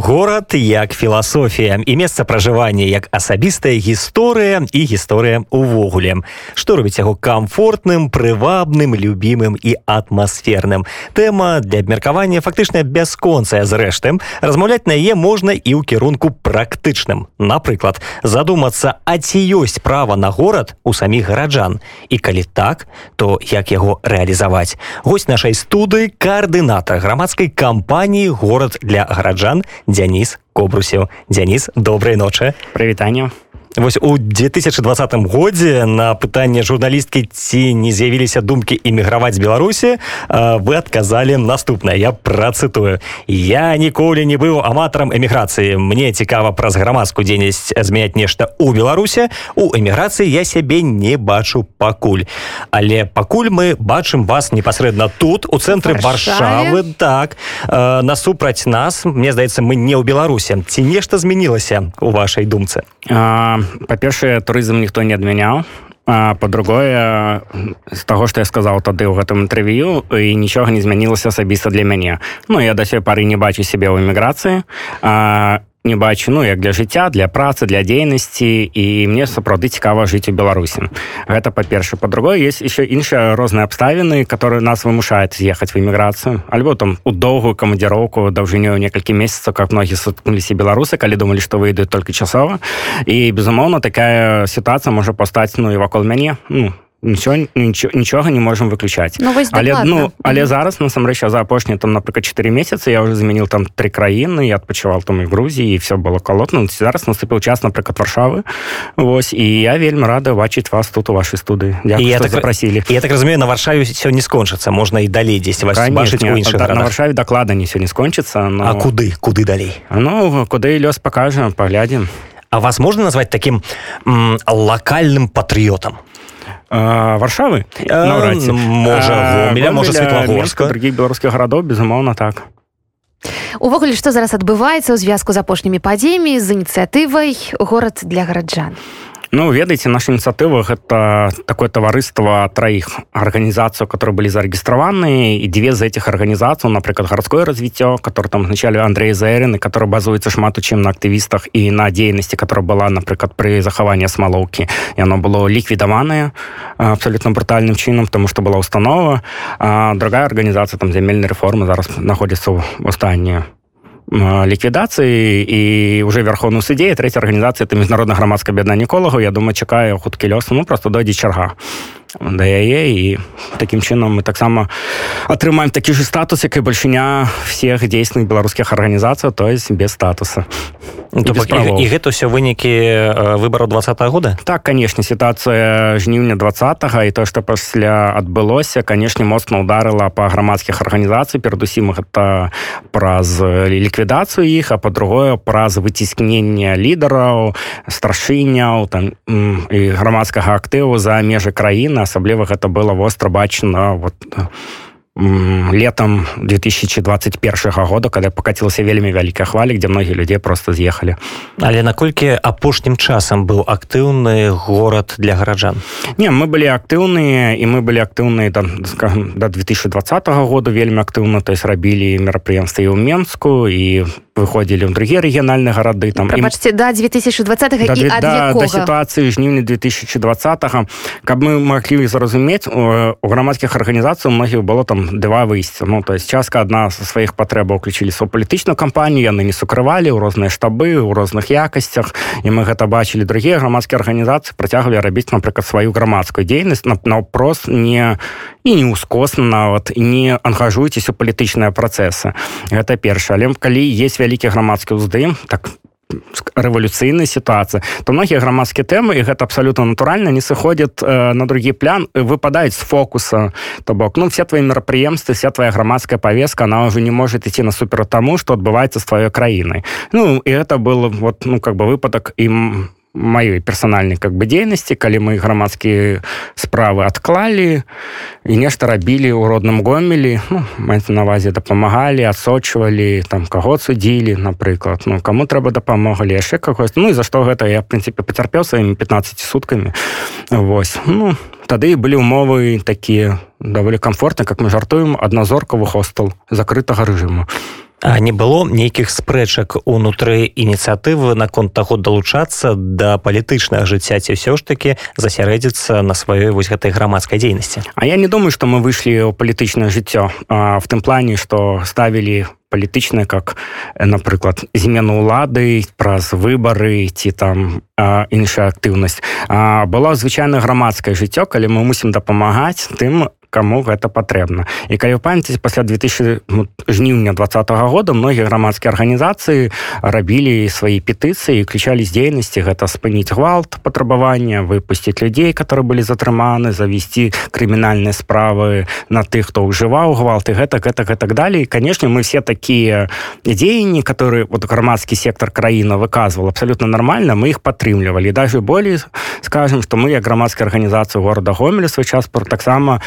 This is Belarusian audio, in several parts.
горад як філасофія. І месца пражывання як асабістая гісторыя і гісторыя увогуле што робіць яго комфортным прывабным любімым і атмасферным? Тэма для абмеркавання фактычна бясконцая. Зрэшты размаўляць на яе можна і ў кірунку практычным. Напрыклад задумацца а ці ёсць права на горад у саміх гараджан? І калі так то як яго рэалізаваць? Гось нашай студыі каардынатар грамадскай кампаніі горад для гараджан Дзяніс кобрусеў. Дзяніс добрай ночы. Прывітанне Вось у 2020 годзе на пытанне журналісткі ці не з'явіліся думкі эміграваць беларусі вы адказалі наступнае. Я працытую. Я ніколі не быў аматарам эміграцыі. Мне цікава праз грамадскую дзейнасць змяняць нешта у беларусе. У эміграцыі я сябе не бачу пакуль. Але пакуль мы бачым вас непасрэдна тут у цэнтры варшавы. Так насупраць нас мне здаецца мы не ў беларусе. Ці нешта змянілася у вашай думцы? А па-першае турызм ніхто не адмяняў. По-другое з таго што я сказаў тады ў гэтым інтэрв'ю і нічога не змянілася асабіста для мяне. Ну я да сёй пары не бачу сябе ў эміграцыі не бачу ну як для жыцця для працы для дзейнасці і мне сапраўды цікава жыць у беларусі. Гэта па-перша по-другое есть еще іншыя розныя абставіны которые нас вымушаюць з'ехаць в эміграцыю альбо там у доўгую камандзіроўку даўжынёю некалькі месяцаў как многі суткнуліся беларусы калі думалі што выйдуць толькі часова. І безумоўна такая сітуацыя можа пастаць ну і вакол мяне. Ну нічого нічого, нічога не можем выключаць ну, але ну але mm зараз насамрэч за апошні там напрыклад 4 месяцы я уже змяніл там три краіны я адпачывал там і Грузіі і все было колотно. Зараз наступіў час напрыклад варшавы. Вось і я вельмі рада бачыць вас тут у вашай студыі я так запросили. я так разумею на варшаве все не скончыцца можна і далей дзесь на варшаве доклада не все не скончыцца но... А куды куды далей? Ну куды лёс покажем паглядзім А вас можна назвать таким лакальным патрыётам варшавы? Можа можа светлагорска других беларускіх гарадоў безумоўна так. Увогуле што зараз адбываецца ў звязку з апошнімі падзеямі з ініцыятывай горад для гараджан Ну ведаеце наша ініцыятыва гэта такое таварыства траіх арганізацыяў которые былі зарэгістраваны і дзве з этих арганізацый напрыклад гарадское развіццё который там начале Андрей заэрыны который базуецца шмат у чым на актывістах і на дзейнасці которая была напрыклад пры захаванні смалоўкі яно было ліквідаванае абсолютно брутальным чынам тому что была установа. А другая арганізацыя там зямельнай рэформы зараз находіцца ў астання ліквідацыі і уже верховну суддзе трэця арганізацыя это міжнародна грамадска бедна ніколагу я думаю чакаю хуткі лёс ну просто дойдзе чарга да яе і такім чынам мы таксама атрымаем такі же статус як і бальшыня всех дзейсных беларускіх арганізацый то есть без статуса ну, і, і, і гэта ўсё вынікі выбару два -го года? Так канешне сітуацыя жніўня два і то што пасля адбылося канешне моцна ударыла па грамадскіх арганізацый перадусім гэта праз ліквідацыю іх а па-другое праз выціскнення лідараў старшыняў там і грамадскага актыву за межы краіны асабліва гэта было востра бачна вот летом 2021 года когда покацілася вельмі вялікая хваля где многія людзей просто з'ехалі але наколькі апошнім часам быў актыўны горад для гараджан? Не мы былі актыўныя і мы былі актыўныя до, до 2020 года вельмі актыўна то есть рабілі мерапрыемствы і ў менску і выходзілі ў другія рэгіянальныя гарады там Прабачце, да 2020 да, да, да, да сітуацыі жніўня 2020 каб мы маглі зразумець у, у грамадскіх арганізацый многіх было там два выйсця ну то есть частка адна са сваіх патрэбаў уключіліся ў палітычную кампанію яны не сукрывалі ў розныя штабы у розных якасцях і мы гэта бачылі другія грамадскія арганізацыі працягвалі рабіць напрыклад сваю грамадскую дзейнасць наўпрост не і не ўскосна нават не ангажуйцеся у палітычныя працэсы. Гэта перша але калі есть вялікі грамадскі ўздым так рэвалюцыйнай сітуацыі то многія грамадскія тэмы і гэта абсалютна натуральна не сыходзяць э, на другі план выпадаюць з фокуса. То бок ну все твои мерапрыемствы вся твоя грамадская павеска она уже не может ісці насупер таму что адбываецца з тваёй краінай ну і это было вот ну как бы выпадак ім маёй персанальнай как бы дзейнасці калі мы грамадскія справы адклалі і нешта рабілі ў родным гомелі ну, навазе дапамагалі адсочвалі там каго судзілі напрыклад. Ну кому трэба дапамогалі яшчэ кагось ну і за што гэта я прынцыпе пацярпеў сваімі 15 суткамі. Вось. Ну тады былі ўмовы такія даволі комфортны как мы жартуем адназоркавы хостел закрытага рэжыму А не было нейкіх спрэчак унутры ініцыятывы наконт таго далучацца да палітычнага жыцця ці ўсё ж таки засярэдзіцца на сваёй вось гэтай грамадскай дзейнасці? А я не думаю что мы выйшлі ў палітычнае жыццё в тым плане что ставілі палітычнае как напрыклад змену ўлады праз выбары ці там іншая актыўнасць. Была звычайна грамадскае жыццё калі мы мусім дапамагаць тым кому гэта патрэбна. І калі памяць пасля 2000 ну, жніўня двадцатого года многія грамадскія арганізацыі рабілі свае петыцыі крычалі з дзейнасці гэта спыніць гвалт патрабавання выпусціць людзей которые былі затрыманы завесці крымінальныя справы на тых хто ўжываў гвалты гэта гэта гэтак далей. Канешне мы все такія дзеянні которые вот грамадскі сектор краіна выказвал абсолютно нормально мы их падтрымлівалі. Даже болей скажем что мы як грамадская арганізацыя города гомеля свой час таксама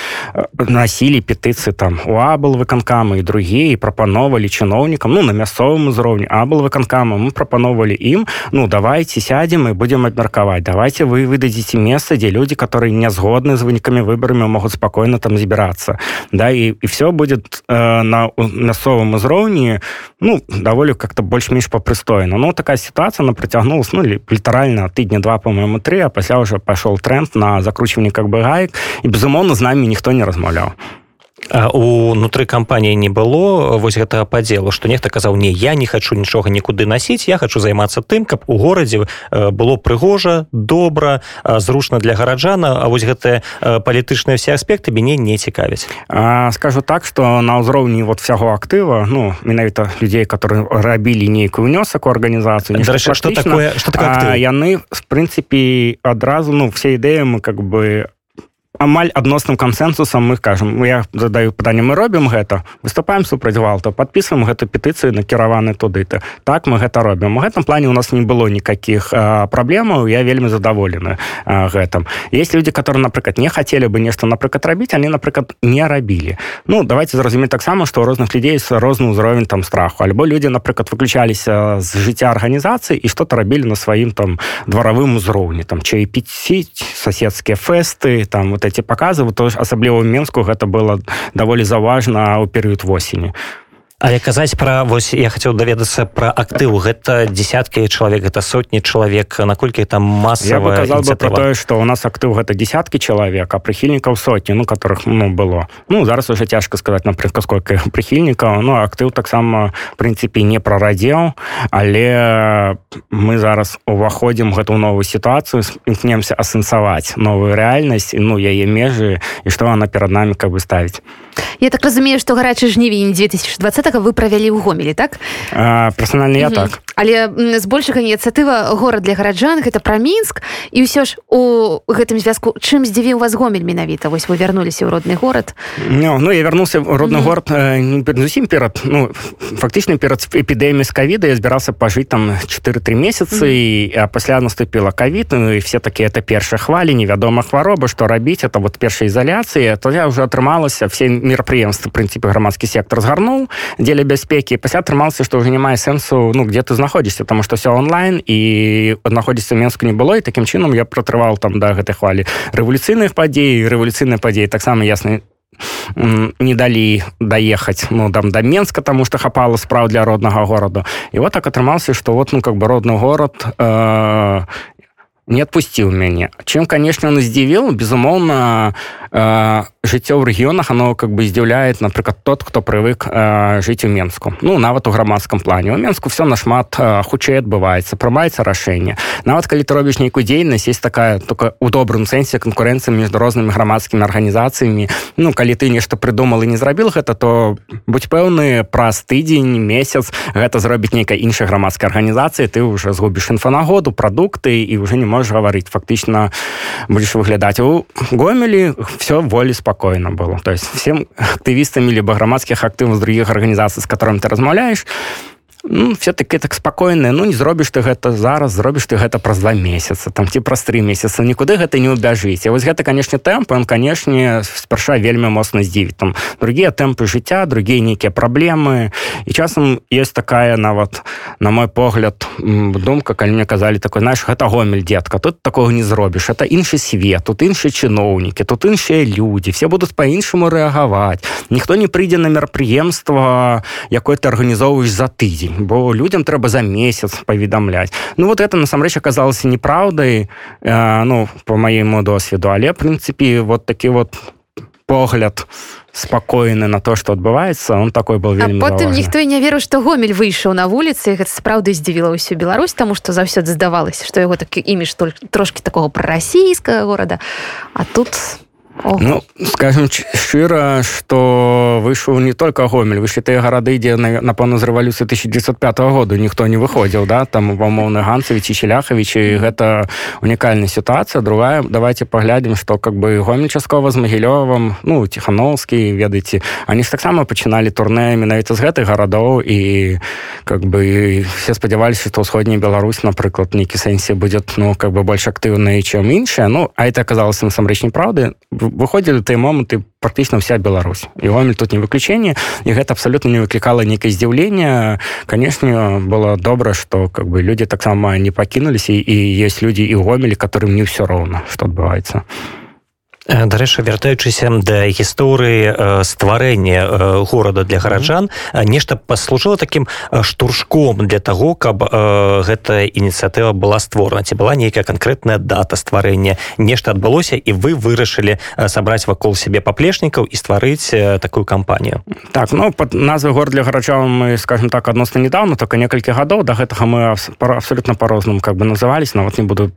насілі петыцыі там у абл выканкамы і другія прапановалі чыноўнікам ну на мясцовым узроўні абл выканкама мы прапановалі ім ну давайте сядзем і будем абмеркаваць давайте вы выдадзіце месца дзе людзі которые не згодны з вынікамі выбарамі могуць спокойно там збірацца да і, і все будет э, на мясцовым узроўні ну даволі как-то больш-менш папрыстойна ну такая сітуацыя на працягнулась ну літаральна тыдня два по-моему три а пасля уже пошел тренд на закручиванне как бы гаек і безумоўно з нами ніхто не размаўляў унутры кампаніі не было вось гэтага падзелу што нехта казаў не я не хочу нічога нікуды насіць я хочу займацца тым каб у горадзе было прыгожа добра зручна для гараджана А вось гэтыя палітычныя все аспекты мяне не цікавяць скажу так что на ўзроўні вот всяго актыва ну менавіта людзей которые рабілі нейкую унёсак у арганізацыю что такое что такое яны в прынцыпе адразу ну все ідэі мы как бы амаль адносным кансенсусам мы кажам. Я задаю пытанне мы робім гэта? Выступаем супраць гвалта подписываем гэту петыцыю накіраваны туды то так мы гэта робім у гэтым плане у нас не было никаких праблемаў я вельмі задаволены гэтым. Есть люди которые напрыклад не хотели бы нешта напрыклад рабіць они напрыклад не рабілі. Ну давайте зразумець таксама что у розных людзей с розны ўзровень там страху. Альбо люди напрыклад выключаліся з жыцця арганізацыі і что-то рабілі на сваім там дваравым узроўні там чай піць соседскія фэсты там вот эти паказы то асабліва ў менску гэта было даволі заўважна ў перыяд восені Але казаць пра вось я хацеў даведацца пра актыў гэта десяткі чалавек гэта сотні чалавек. Наколькі там масса про тое что у нас актыў гэта десяткі чалавек а прыхільнікаў сотні ну которых ну было. Ну зараз уже цяжка сказаць напрыклад сколько прыхільнікаў. Ну актыў таксама прынцыпе не прарадзеў. Але мы зараз уваходзім гэту новую сітуацыю імкнемся асэнсаваць новую рэальнасць ну яе межы і што она перад нами как бы ставіць Я так разумею што гарачы жнівень 2020 вы правялі ў гомелі так? Персональна я так. Але збольшага ініцыятыва горад для гараджан гэта пра мінск. І ўсё ж у гэтым звязку чым здзівіў вас гомель менавіта? Вось вы вярнуліся ў родны горад. No, ну я вярнулся в родны город зусім перад ну фактычна перад эпідэміяй з кавіда я збіраўся пажыць там 4-3 месяцы і а пасля наступіла кавід ну, і все такі это першая хвалі невядома хвароба што рабіць это вот першай ізаляцыі то я уже атрымалася все мерапрыемствы прынцыпе грамадскі сектор згарнуў дзеля бяспекі пасля атрымалася што ўжо не мае сэнсу ну где ты знаходзішся тому что все онлайн і знаходзіцца менску не было і такім чынам я пратрывал там да гэтай хвалі рэвалюцыйных падзей рэвалюцыйнай падзеі таксама ясны не далі даехаць ну там да менска тому что хапала спраў для роднага гораду і вот так атрымаўся что вот ну как бы родны город э, не отпусціў мяне чым конечно он здзівіл безумоўна э, жыццё ў рэгіёнах оно как бы здзіўляет напрыклад тот хто прывык э, жыць у менску. Ну нават у грамадском плане. У менску все нашмат э, хутчэй адбываецца прымаецца рашэнне нават калі ты робіш нейкую дзейнасць есть такая только у добрым сэнсе канкурэнцыя между рознымі грамадскімі арганізацыямі ну калі ты нешта прыдумал і не зрабіл гэта то будь пэўны праз тыдзень месяц гэта зробіць нейкая іншая грамадская арганізацыя ты уже згубіш інфанагоду прадукты і уже не можешь можешь гаварыць фактычна будешь выглядаць у гомелі все волі спокойно было. То есть всем актывістамі либо грамадскіх актываў з других арганізацый с которым ты размаўляешь ну, все-таки так спакойныя ну не зробіш ты гэта зараз зробіш ты гэта праз два месяца там ці праз три месяца нікуды гэта не ўбяжыць вось гэта канешне тэмп он канешне спярша вельмі моцна здзівіць. Там другія тэмпы жыцця другія нейкія праблемы. І часам есть такая нават на мой погляд думка калі мне казалі такой знаешь гэта гомель детка тут такого не зробіш это іншы свет тут іншыя чыноўнікі тут іншыя людзі все будуць по-іншаму рэагаваць. Ніхто не прыйдзе на мерапрыемства якое ты арганізоўваеш за тыдзень бо людям трэба за месяц паведамляць ну вот это насамрэч аказалася неправдай э, ну по маему досведу але прынцыпе вот такі вот погляд спакойны на то что адбываецца он такой был вельмі потым ніхто і не верыў што гомель выйшаў на вуліцы гэта сапраўды здзівіла ўсю Беларусь таму што заўсёды здавалася што яго такі імідж трошки такого прарасійскага горада а тут Ого. Ну скажем шчыра что выйшаў не только гомель. Выйшлі тыя гарады ідзе напэўна з рэвалюцыі 1905 году ніхто не выходзіў да? Там умоўны ганцавіч і селяхавіч і гэта унікальная сітуацыя другая давайте паглядзім что как бы гомель часткова з магілёвым ну ціхановскі ведаеце они ж таксама пачыналі турнэ менавіта з гэтых гарадоў і как бы все спадзяваліся што ўсходняя Беларусь напрыклад нейкі сэнсе будет ну как бы больш актыўныя чым іншая ну а это аказалася насамрэч неправды выходзілі тыя моманты практычна вся Беларусь і гомель тут не выключение і гэта абсолютно не выклікала нейкае здзіўлення канешне было добра что как бы люди таксама не пакінуліся і есть людзі і гомелі которым не ўсё роўна что адбываецца дарэчы вяртаючыся да гісторыі стварэння горада для гараджан нешта паслужыла таким штуршком для того каб гэтая ініцыятыва была створана. Ці была нейкая канкрэтная дата стварэння. Нешта адбылося і вы вырашылі сабраць вакол сябе паплечнікаў і стварыць такую кампанію. Так ну под назвы гор для гараджан мы скажем так адносна недавно только некалькі гадоў. До гэтага мы абсолютно по-рознаму как бы назывались. Нават не буду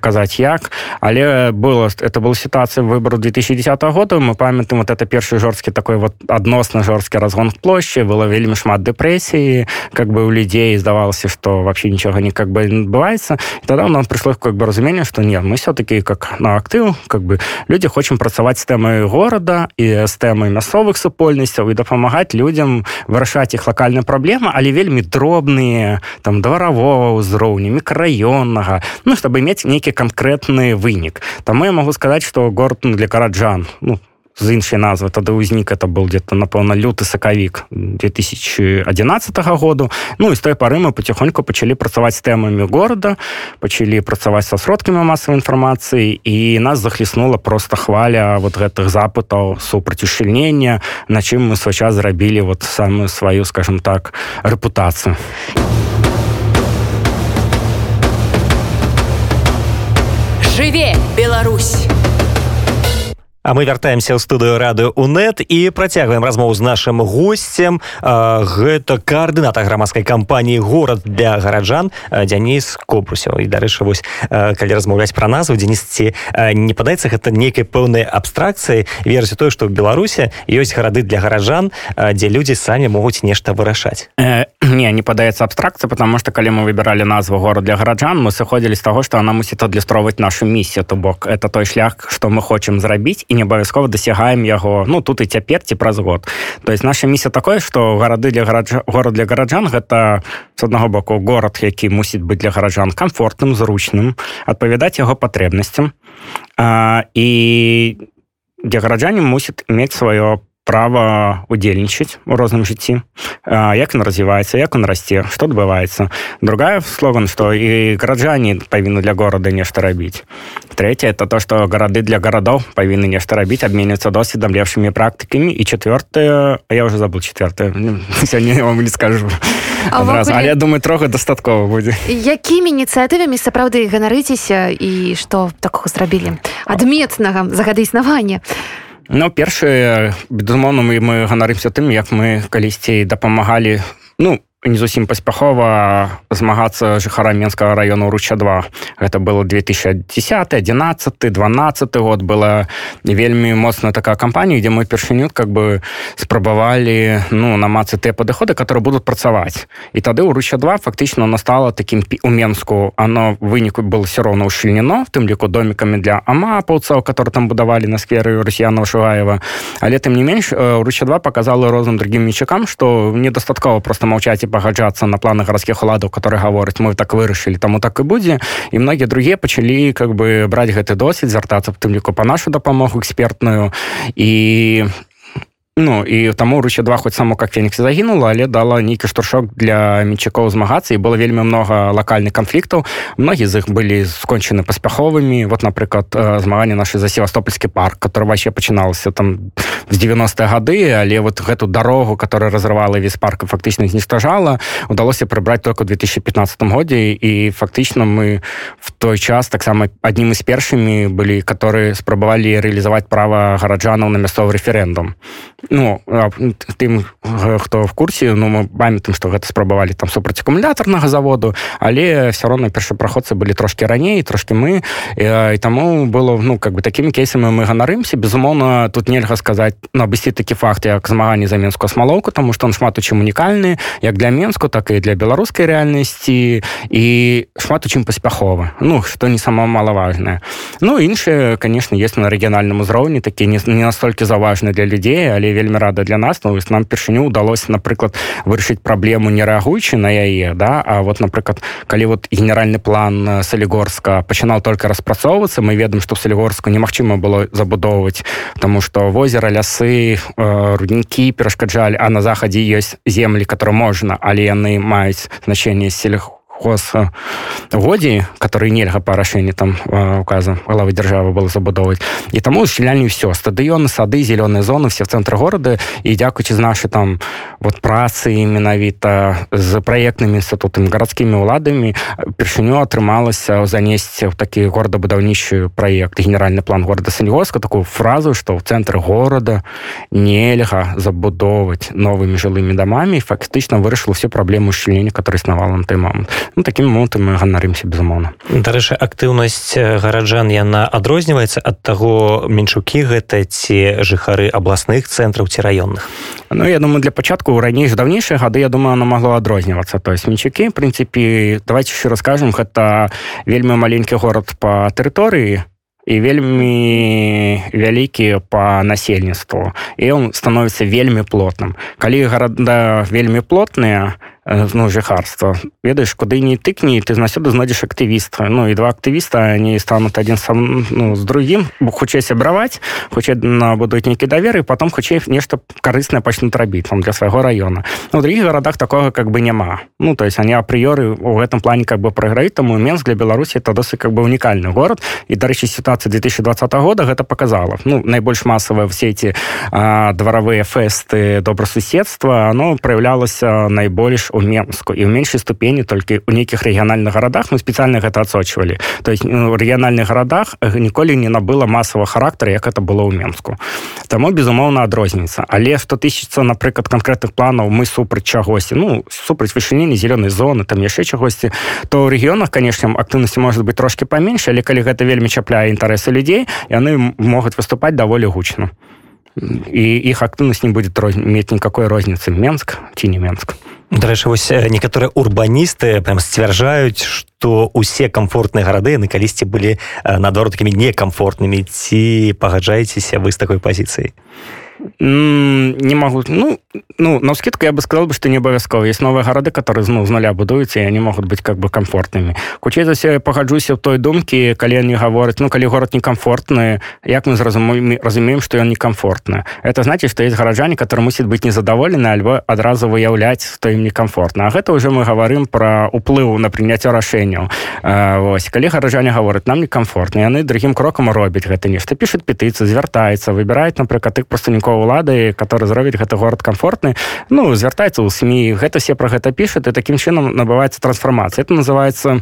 казаць як. Але было это была сітуацыя выбору 2010 года. Мы памятаем вот это першы жорсткі такой вот адносна жорсткі разгон площади. Было вельмі шмат дэпрэсіі как бы у людзей здавалася что вообще нічога не как бы адбываецца тогда нам пришло как бы разуменне что нет мы все-таки как на актыў как бы люди хочам працаваць з тэмай города і з тэмай мясцовых супольнасцяў і дапамагаць людям вырашаць іх локальная праблема але вельмі дробныя там дварового ўзроўня мікрараённага ну чтобы мець нейкі канкрэтны вынік таму я могу сказаць что город ну, для караджан ну з іншай назвы тады ўзнік это был где-то напэўна люты сакавік 2011 году. Ну і з той пары мы потихоньку пачалі працаваць тэмамі города пачалі працаваць са сродкамі масавай інфармацыі і нас захліснула просто хваля вот гэтых запытаў супрацьушчыльнення на чым мы свой час зрабілі вот самую сваю скажем так рэпутацыю жыве Беларусь А мы вяртаемся ў студыю радыё унет і працягваем размову з нашим гостцем гэта каардынатар грамадскай кампаніі горад для гараджан Дзяніс кобрусяў і дарэчы вось калі размаўляць пра назву дзенісці не падаецца гэта нейкай пэўнай абстракцыі версі той што ў беларусе ёсць гарады для гараджан дзе людзі самі могуць нешта вырашаць. Э, не не падаецца абстракцыя потому что калі мы выбіралі назву горад для гараджан мы сыходзілі з таго што она мусіць адлюстроўваць нашу місію то бок это той шлях што мы хочам зрабіць і не абавязкова дасягаем яго. Ну тут і цяпер ці праз год. То есть наша місія такое что гарады для гарадж... город для гараджан гэта с аднаго боку город які мусіць быць для гараджан комфортным зручным адпавядаць яго патрэбнасцям. І для гараджане мусіць мець сваё права удзельнічаць у розным жыцці як он развіваецца як он расце что адбываецца другая слоган что і гараджане павінны для города нешта рабіць третье это то что гарады для гарадоў павінны нешта рабіць абменяцца досведам лепшымі практыкамі і четвертое я уже забыл четвертое сёння вам не скажу. Адразу, але я думаю троху дастаткова будзе якімі ініцыятывамі сапраўды ганарыцеся і што такога зрабілі адметнага за гады існавання. а Ну першае безумоўна мы мы ганарымся тым як мы калісьці дапамагалі ну не зусім паспяхова змагацца жыхара менскага району руча 2 гэта было 2010 11 12 год. Была вельмі моцная такая кампанія дзе мы першыню как бы спрабавалі ну намацца тыя падыходы которые будут працаваць. І тады у руча 2 фактычна настала таким у менску. Оно выніку было все роўно ушчыльнено в тым ліку домикамі для амапаўцаў которые там будавалі на скверы расіянова шугаева. Але тым не менш руча 2 показала розным другим мечакам что недастаткова просто маўчаць пагаджацца на планы гарадскіх уладаў которые гавораць мы так вырашылі таму так і будзе і многія другія пачалі как бы браць гэты досвід звяртацца тым ліку па нашу дапамогу экспертную. І Ну і таму руча два хоць само как фенікс загінула але дала нейкі штуршок для менчакоў змагацца. І было вельмі много лакальных канфліктаў. Многі з іх былі скончаны паспяховымі. Вот напрыклад змаганне наш за севастопольскі парк который вообще пачыналася там з 90 гады але вот гэту дарогу которая разрывала весь парк фактычна знестажала удалося прыбраць только 2015 годзе і фактычна мы в той час таксама аднім з першымі былі которые спрабавалі рэалізаваць права гараджанаў на мясцовы рэферэндум ну тым хто в курсе ну мы памятаем что гэта спрабавалі там супраць акумулятарнага заводу але все равно першапраходцы былі трошки раней трошки мы. І, і таму было ну как бы такими кейсамі мы ганарымся безумоўно тут нельга сказать абысці такі факт як змаганне за менскую смалоўку тому что он шмат у чым унікальны як для менску так і для беларускай рэальнасці і шмат у чым паспяхова. Ну что не сама малаважная ну іншыя конечно есть на рэгіянальным узроўні такі не, не настолькі заважны для людзей але вельмі рада для нас. Ну, нам першыню удалось напрыклад вырашыць праблему не рэагуючы на яе да? А вот напрыклад калі вот генеральны план солігорска пачынаў только распрацоўвацца мы ведаем что солігорску немагчыма было забудоўваць тому что возера лясы э, руднікі перашкаджалі а на захадзе ёсць землі которые можна але яны маюць значение сельху годзе который нельга па рашэнні там указа главы державы было забудоваць і таму сселянне все стадыёны сады зеленые зоны все в цэнтры города. І дзякуючы з нашай там вот працы менавіта з праектнымі інстытутамі гарадскімі ўладамі першыню атрымалася занесці в такі горадабудаўнічую проект генеральны план города саньгоска такую фразу что в цэнтры города нельга забудоўваць новымі жылымі дамамі фактычна вырашыла всю праблему шчылення который існавала на той момант ну, таким момантам мы ганарымся безумоўна. Дарэчы актыўнасць гараджан яна адрозніваецца ад таго меншукі гэта ці жыхары абласных цэнтраў ці раённых? Ну я думаю для пачатку раней даўнейшыя гады я думаю она могла адрознівацца. То есть менчукі прынцыпе давайте еще расскажем гэта вельмі маленькі горад по тэрыторыі і вельмі вялікі по насельніцтву. І он становіцца вельмі плотным. Калі гарада вельмі плотныя то ну, жыхарства ведаеш куды не тыкні ты знасюды знойдзеш актывіста ну і два актывіста они станут адзін сам ну, з другім бо хутчэй сябраваць хутчэй набудуць нейкі даверы потом хутчэй нешта карыснае пачнуць рабіць там для свайго района. Ну, у других гарадах такого как бы няма. Ну то есть они апрыёры у гэтым плане как бы прайграюць таму менск для беларусі это досыць как бы унікальны город і дарэчы сітуацыя 2020 года гэта показала ну найбольш масавыя все эти дваравыя фэсты добрасуседства оно проявлялася найбольш у менску і ў меншай ступені толькі у нейкіх рэгіянальных гарадах мы спецыяльна гэта адсочвалі то есть у рэгіянальных гарадах ніколі не набыла масавага характара як это было ў менску таму безумоўна адрозніца але што тысяча напрыклад канкрэтных планаў мы супраць чагосьці ну супраць вышынення зеленой зоны там яшчэ чагосьці то ў рэгіёнах канешне актыўнасці может быть трошки паменш але калі гэта вельмі чапляе інтарэсы людзей яны могуць выступаць даволі гучна. І іх актыўнасць не будет мець никакой розніцы менск ці не менск дарэчы вось некаторыя урбаністы прям сцвярджаюць что усе комфортныя гарады яны калісьці былі наадварот такімі некамфортнымі. Ці пагаджаецеся вы з такой пазіцыяй не могу. Ну ну на скидку я бы сказал бы что не абавязкова есть новые города которые ну з нуля будуюцца и они могут быть как бы комфортными. Хутчэй за все пагаджуся в той думкі калі они гавораць ну калі город некомфортны як мы зразумеем разумеем что ён некомфортны это значит что есть гараджане которые мусіць быть незадаволены альбо адразу выяўляць что им некомфортно. А гэта уже мы говорим про уплыў на прыняцце рашэнняў Вось калі гараджане гавораць нам некомфортно яны другим крокам робяць гэта нешта пишет петыцыю звяртаецца выбирает напрыклад тых прадстаўнікоў кіраўнікоў улады который зробіць гэты город комфортны ну звяртаецца ў сМ гэта все про гэта пишут и таким чынам набываецца трансформацыя это называется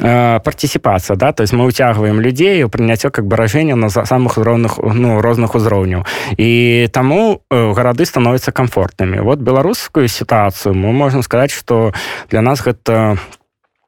э, партисіпацыя да? То есть мы уцягваем людзей у прыняццё как бы ражэння на самых узроўных ну розных узроўняў. І таму э, гарады становятся комфортнымі вот беларускую сітуацыю мы можем сказать что для нас гэта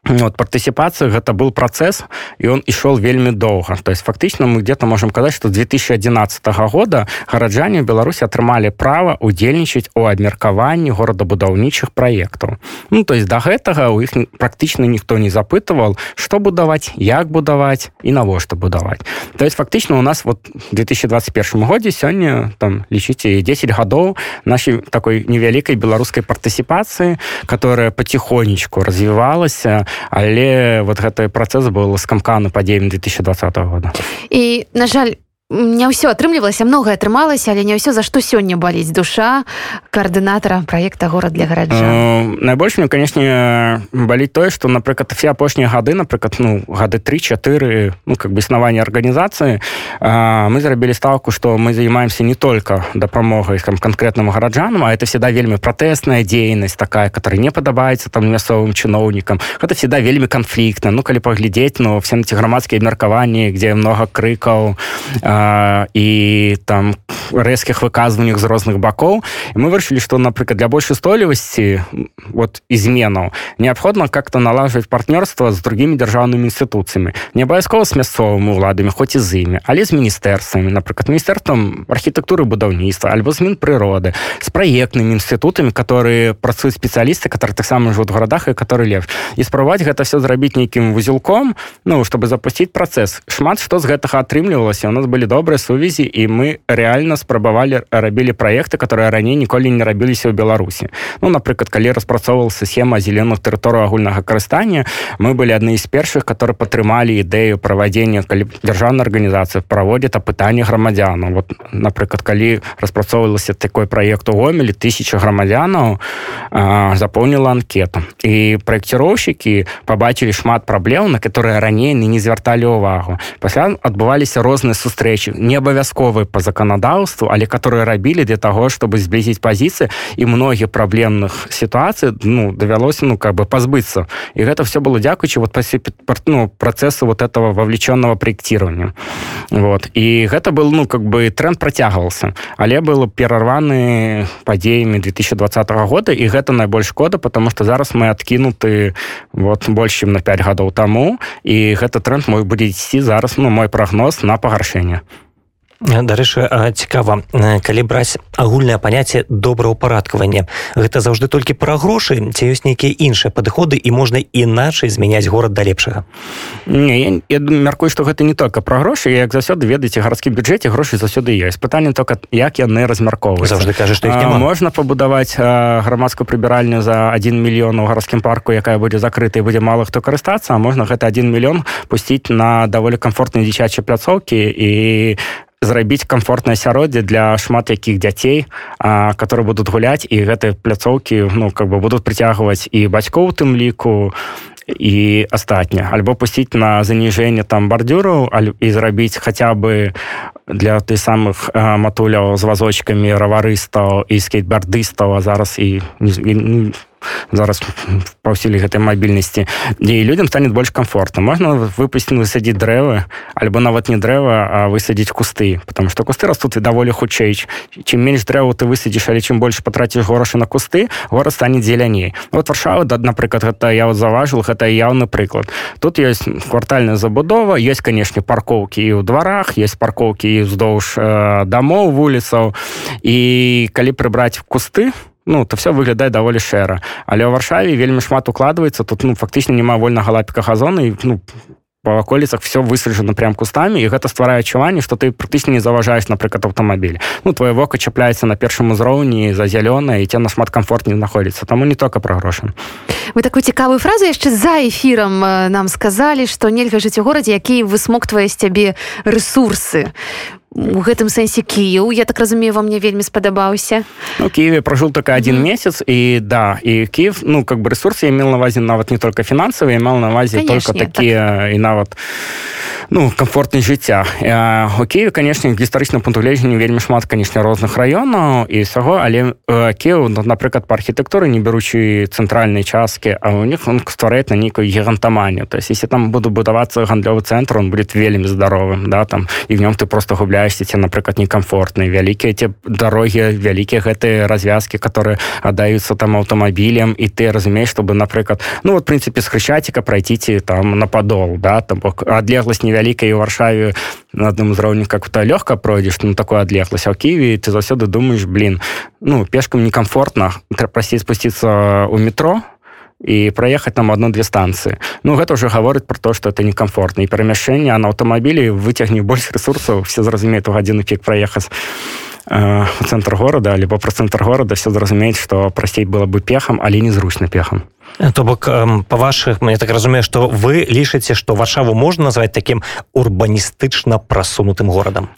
вот партысіпацыя гэта был працэс і он ішоў вельмі доўга. То есть фактычна мы где-то можем казаць что 2011 года гараджане беларусі атрымалі права удзельнічаць у абмеркаванні горадабудаўнічых праектаў. Ну то есть до гэтага у іх практычна ніхто не запытывал что будаваць як будаваць і навошта будаваць. То есть фактычна у нас вот 2021 годзе сёння там лічыце 10 гадоў нашай такой невялікай беларускай партысіпацыі которая потихонечку развівалася але вот гэты працэс был скамканы падзеем 2020 года. І на жаль не ўсё атрымлівалася многое атрымалася але не ўсё за што сёння баліць душа коаардынатара проекта горад для гараджа э, найбольш мне канешне баліць тое што напрыклад все апошнія гады напрыклад ну гады три-чатыры ну как бы існавання арганізацыі мы зрабілі ставку што мы занимаемся не только дапамогай там конкретным гараджанам а это всегда вельмі пратэсная дзейнасць такая которая не падабаецца там мясцовым чыноўнікам это всегда вельмі канфліктна ну калі паглядзець ну все на ці грамадскія меркаванні где много крыкаў а і там рэзкіх выказваннях з розных бакоў і мы вырашылі што напрыклад для большай стойлівасці вот изменаў неабходна как-то налажваць партнёрства з другімі дзяржаўнымі інстытуцыямі не абавязкова з мясцовымі ўладамі хоць і з імі але з міністэрствамі напрыклад міністэрствам архітэктуры будаўніцтва альбо змен прыроды з праектнымі інстытутамі которые працуюць спецыялісты которые таксама жывут в гарадах і которые лев. І спрабаваць гэта все зрабіць нейкім вузелком ну чтобы запусціць працэс шмат што з гэтага атрымлівалася у нас былі добрыя сувязі і мы реально спрабавалі рабілі проекты которые раней ніколі не рабіліся ў беларусі ну напрыклад калі распрацоўвалася схема зеленых тэрыторый агульнага карыстання мы былі адны з першых которые падтрымалі ідэю правядзення калі дзяржаўная арганізацыя праводзіць апытанне грамадзянаў вот напрыклад калі распрацоўвалася такой проект у гомелі тысяча грамадзянаў запомніла анкету. І проекціроўшчыкі побачылі шмат праблем на которые раней не звярталі ўвагу пасля адбываліся розныя сустрэчы рэчы не абавязковы по законодаўству але которые рабілі для того чтобы сблизить позиции і многіх праблемных ситуаций ну давялося ну как бы позбыться і гэта все было дзякуючи вот ну, процессу вот этого вовлеченного проектирования вот. І гэта был ну как бы тренд процягвался але было перарваны падзеями 2020 года і гэта найбольш шкода потому что зараз мы откінуты вот больш чем на 5 гадоў тому і гэта тренд мой будзе ісці зараз ну мой прогноз на пагаршэнне дарэчы цікава калі браць агульнае паняцце добраўпарадкавання. Гэта заўжды толькі пра грошы ці ёсць нейкія іншыя падыходы і можна іначай змяняць горад да лепшага? Не, я, я мяркую што гэта не только пра грошы як заўсёды ведаеце гарадскі бюджэце грошы заўсёды ёсць. Пытанне только як яны размяркоўваюць заўжды кажа што можна пабудаваць грамадскую прыбіральню за 1 мільён у гарадскім парку якая будзе закрыта і будзе мала хто карыстацца можна гэта 1 мільён пусціць на даволі камфортныя дзіцячыя пляцоўкі і зрабіць комфортное асяроддзе для шмат якіх дзяцей которые будут гуляць і гэты пляцоўкі ну как бы будут прыцягваць і бацькоў тым ліку і астатня альбо пусціць на заніжэнне там бардюраў і зрабіць хаця бы для ты самых матуляў з вазочкамі раварыстаў і скейтбардыстаў а зараз і не зараз паўсілі гэтай мабільнасці. Дзе людям станет больш комфортна можна выпусціць высадзіць дрэвы альбо нават не дрэва а высадзіць кусты потому что кусты растут і даволі хутчэй чым менш дрэву ты высадзіш але чым больш патраціш горашы на кусты горад стане дзеляней вот варшава да напрыклад гэта я вот заважил гэта яўны прыклад тут есть квартальная забудова есть канешне паркоўкі і ў дварах есть паркоўкі і ўздоўж э, дамоў вуліцаў і калі прыбраць кусты то ну то все выглядае даволі шэра але ў варшаве вельмі шмат укладваецца тут ну фактычна няма вольнага лапіка газона і ну по аколіцах все высаджана прям кустамі і гэта стварае адчуванне што ты практычна не заважаеш напрыклад аўтамабіль. Ну твое вока чапляецца на першым узроўні за зялёна і те нашмат комфортней знаходіцца таму не только пра грошы. Вы такую цікавую фразу яшчэ за эфірам нам сказалі што нельга жыць у горадзе які высмоктвае з цябе ресурсы у гэтым сэнсе Кіў я так разумею вам мне вельмі спадабаўся ну, Киеве прожил только один mm месяц і да і Киев ну как бы ресурсы имел на вазе нават не только фінансавыя имел на вазе только такие так. і нават ну комфортнай жыцця у Киеве конечно гістарычным пунктулежні вельмі шмат конечно розных раёнаў і саго але Кеў ну, напрыклад по архітэктуры не бяручы цэнтральнай часткі а у них он стварает на нейкую гігантаманію то есть если там буду будавацца гандлёвы цэнтр он будет вельмі здаровым да там і в нём ты просто губляешь считаешься напрыклад некомфортны вялікія эти дороги вялікія гэтыя развязки которые аддаются там аўтамабілем і ты разумеешь чтобы напрыклад ну вот принципе с хрышчаціка пройдите там на подол да там бок адлегласць невялікая у варшаве на адным узроўні как то лёгка пройдзеш ну такое адлегласць а ў ківе ты заўсёды думаешь блин ну пешкам некомфортна прасцей спусціцца у метро і праехаць там одну-две станцыі Ну гэта уже гаворыць про то что это некомфортна і перамяшэнне на аўтамабілі выцягне больш ресурсаў все зразумеюць у гадзіну пік праехаць э, цэнтр горада альбо про цэнтр горада все зразумеюць что прасцей было бы пехам але незручна пехам то бок по ваших мне так разумею что вы лічыце что варшаву можна назвать таким урбаністычна прасунутым горадам?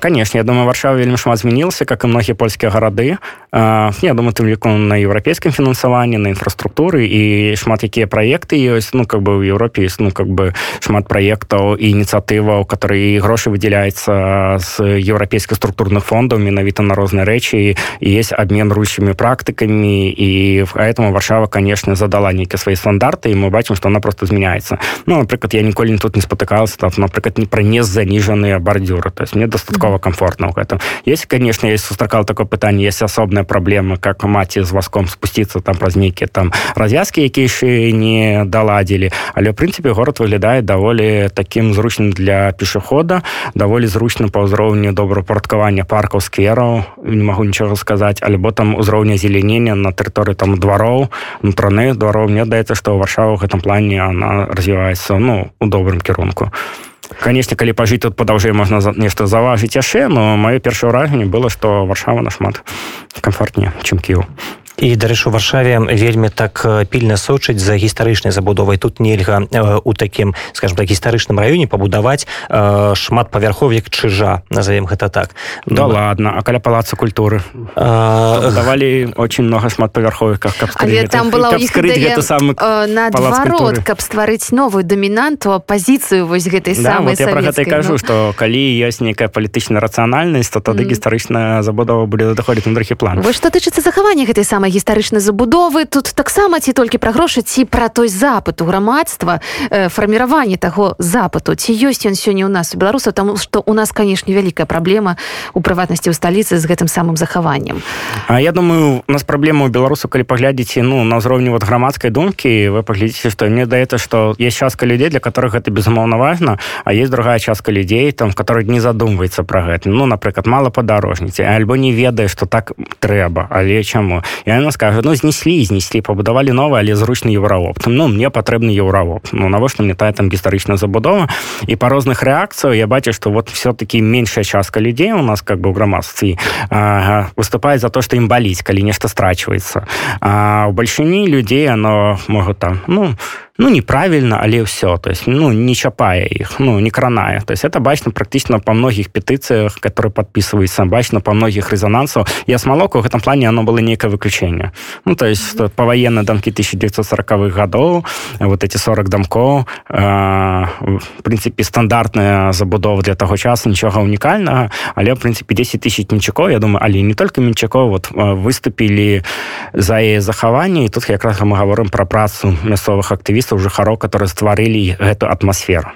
Конечно я думаю варшава вельмі шмат змянился как и многія польскія гарады. Я думаю тым ліку на еўрапейскім фінансаванні на інфраструктуры і шмат якія проекты ёсць. Ну как бы в Европе ну как бы шмат проектаў ініцыятываў которые грошы выделяецца з еўрапейскіх структурных фондаў менавіта на розныя рэчы. Есть обмен ручымі практыкамі і поэтому варшава конечно задала дала нейкія свае стандарты і мы бачым што она просто змяняецца ну напрыклад я ніколі тут не спатыкалася там напрыклад не пра не заніжаныя бардюры то есть мне дастаткова комфортна ў гэтым есть конечно есть сустракал такое пытанне есть асобная праблема как маці з васком спусціцца там праз нейкія там развязкі якія яшчэ не даладзілі але в прынцыпе город выглядае даволі таким зручным для пешехода даволі зручным па ўзроўню добрапарадкавання паркаў сквераў не могу нічога сказаць альбо там узроўня зелянення на тэрыторыі там двароў нутраны двароў мне даецца што варшава ў гэтым плане она развіваецца ну у добрым кірунку канешне калі пажыць тут падаўжэй можна нешта заважыць яшчэ но маё першае ўражанне было што варшава нашмат камфортнее чым кіў і дарэчы у варшаве вельмі так пільна сочыць за гістарычнай забудовай. Тут нельга у такім скажем так гістарычным раёне пабудаваць шмат павярховік чыжа назовем гэта так. Да ну, ладно а каля палаца культуры? Давалі очень много шмат павярховіках каб там была сам наадварот каб стварыць новую дамінанту апозіцыю вось гэтай да, самой вот я про гэта кажу что калі ёсць нейкая палітычная рацыянальнасць то тады гістарычная забудова будзе даходзіць на другі план. Вось што тычыцца захавання гэтай самай самай гістарычнай забудовы. Тут таксама ці толькі пра грошы ці пра той запыт у грамадства э, фарміраванне таго запыту. Ці ёсць ён сёння ў нас у беларусаў? Таму што у нас канешне вялікая праблема у прыватнасці ў сталіцы з гэтым самым захаваннем. А я думаю у нас праблема ў беларусу калі паглядзіце ну на ўзроўню вот грамадскай думкі вы паглядзіце што мне даецца што есть частка людзей для которых гэта безумоўна важна а есть другая частка людзей там который не задумваецца пра гэта. Ну напрыклад мала падарожніце альбо не ведае што так трэба але чаму. я яна скажа ну знеслі знеслі пабудавалі новы але зручны еўраоп ну мне патрэбны еўраоп ну навошта мне тая там гістарычная забудова. І па розных рэакцыях я бачу што вот все-таки меншая частка людзей у нас как бы ў грамадстве выступаюць за то што ім баліць калі нешта страчваецца у бальшыні людзей оно могут там ну ну неправільна але ўсё то есть ну не чапае іх ну не кранае то есть это бачна практычна па многіх петыцыях которые подписываюцца бачна па многіх рэзонансаў я смалок у гэтым плане оно было нейкае выключэнне ну то есть паваенны дамкі 1940х гадоў вот эти 40 дамкоў в прынцыпе стандартная забудова для таго часу нічога унікальнага але в прынцыпе 10 тысяч мінчакоў я думаю але не только мінчакоў вот выступілі за яе захаванне і тут якраз мы говорим про працу мясцовых актывістаў актывістаў жыхароў которые стварылі гэту атмасферу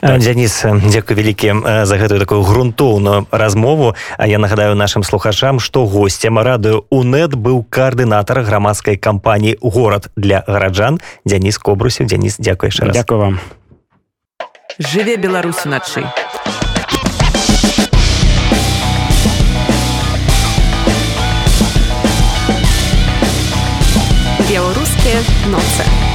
так. Дзяніс дзякуй вялікі за гэтую такую грунтоўную размову. А я нагадаю нашим слухачам што гостцем радыё унет быў каардынатар грамадскай кампаніі горад для гараджан Дзяніс кобрусів Дзяніс дзякуй дзякую вам. Жыве беларусь уначы беларускія ноцы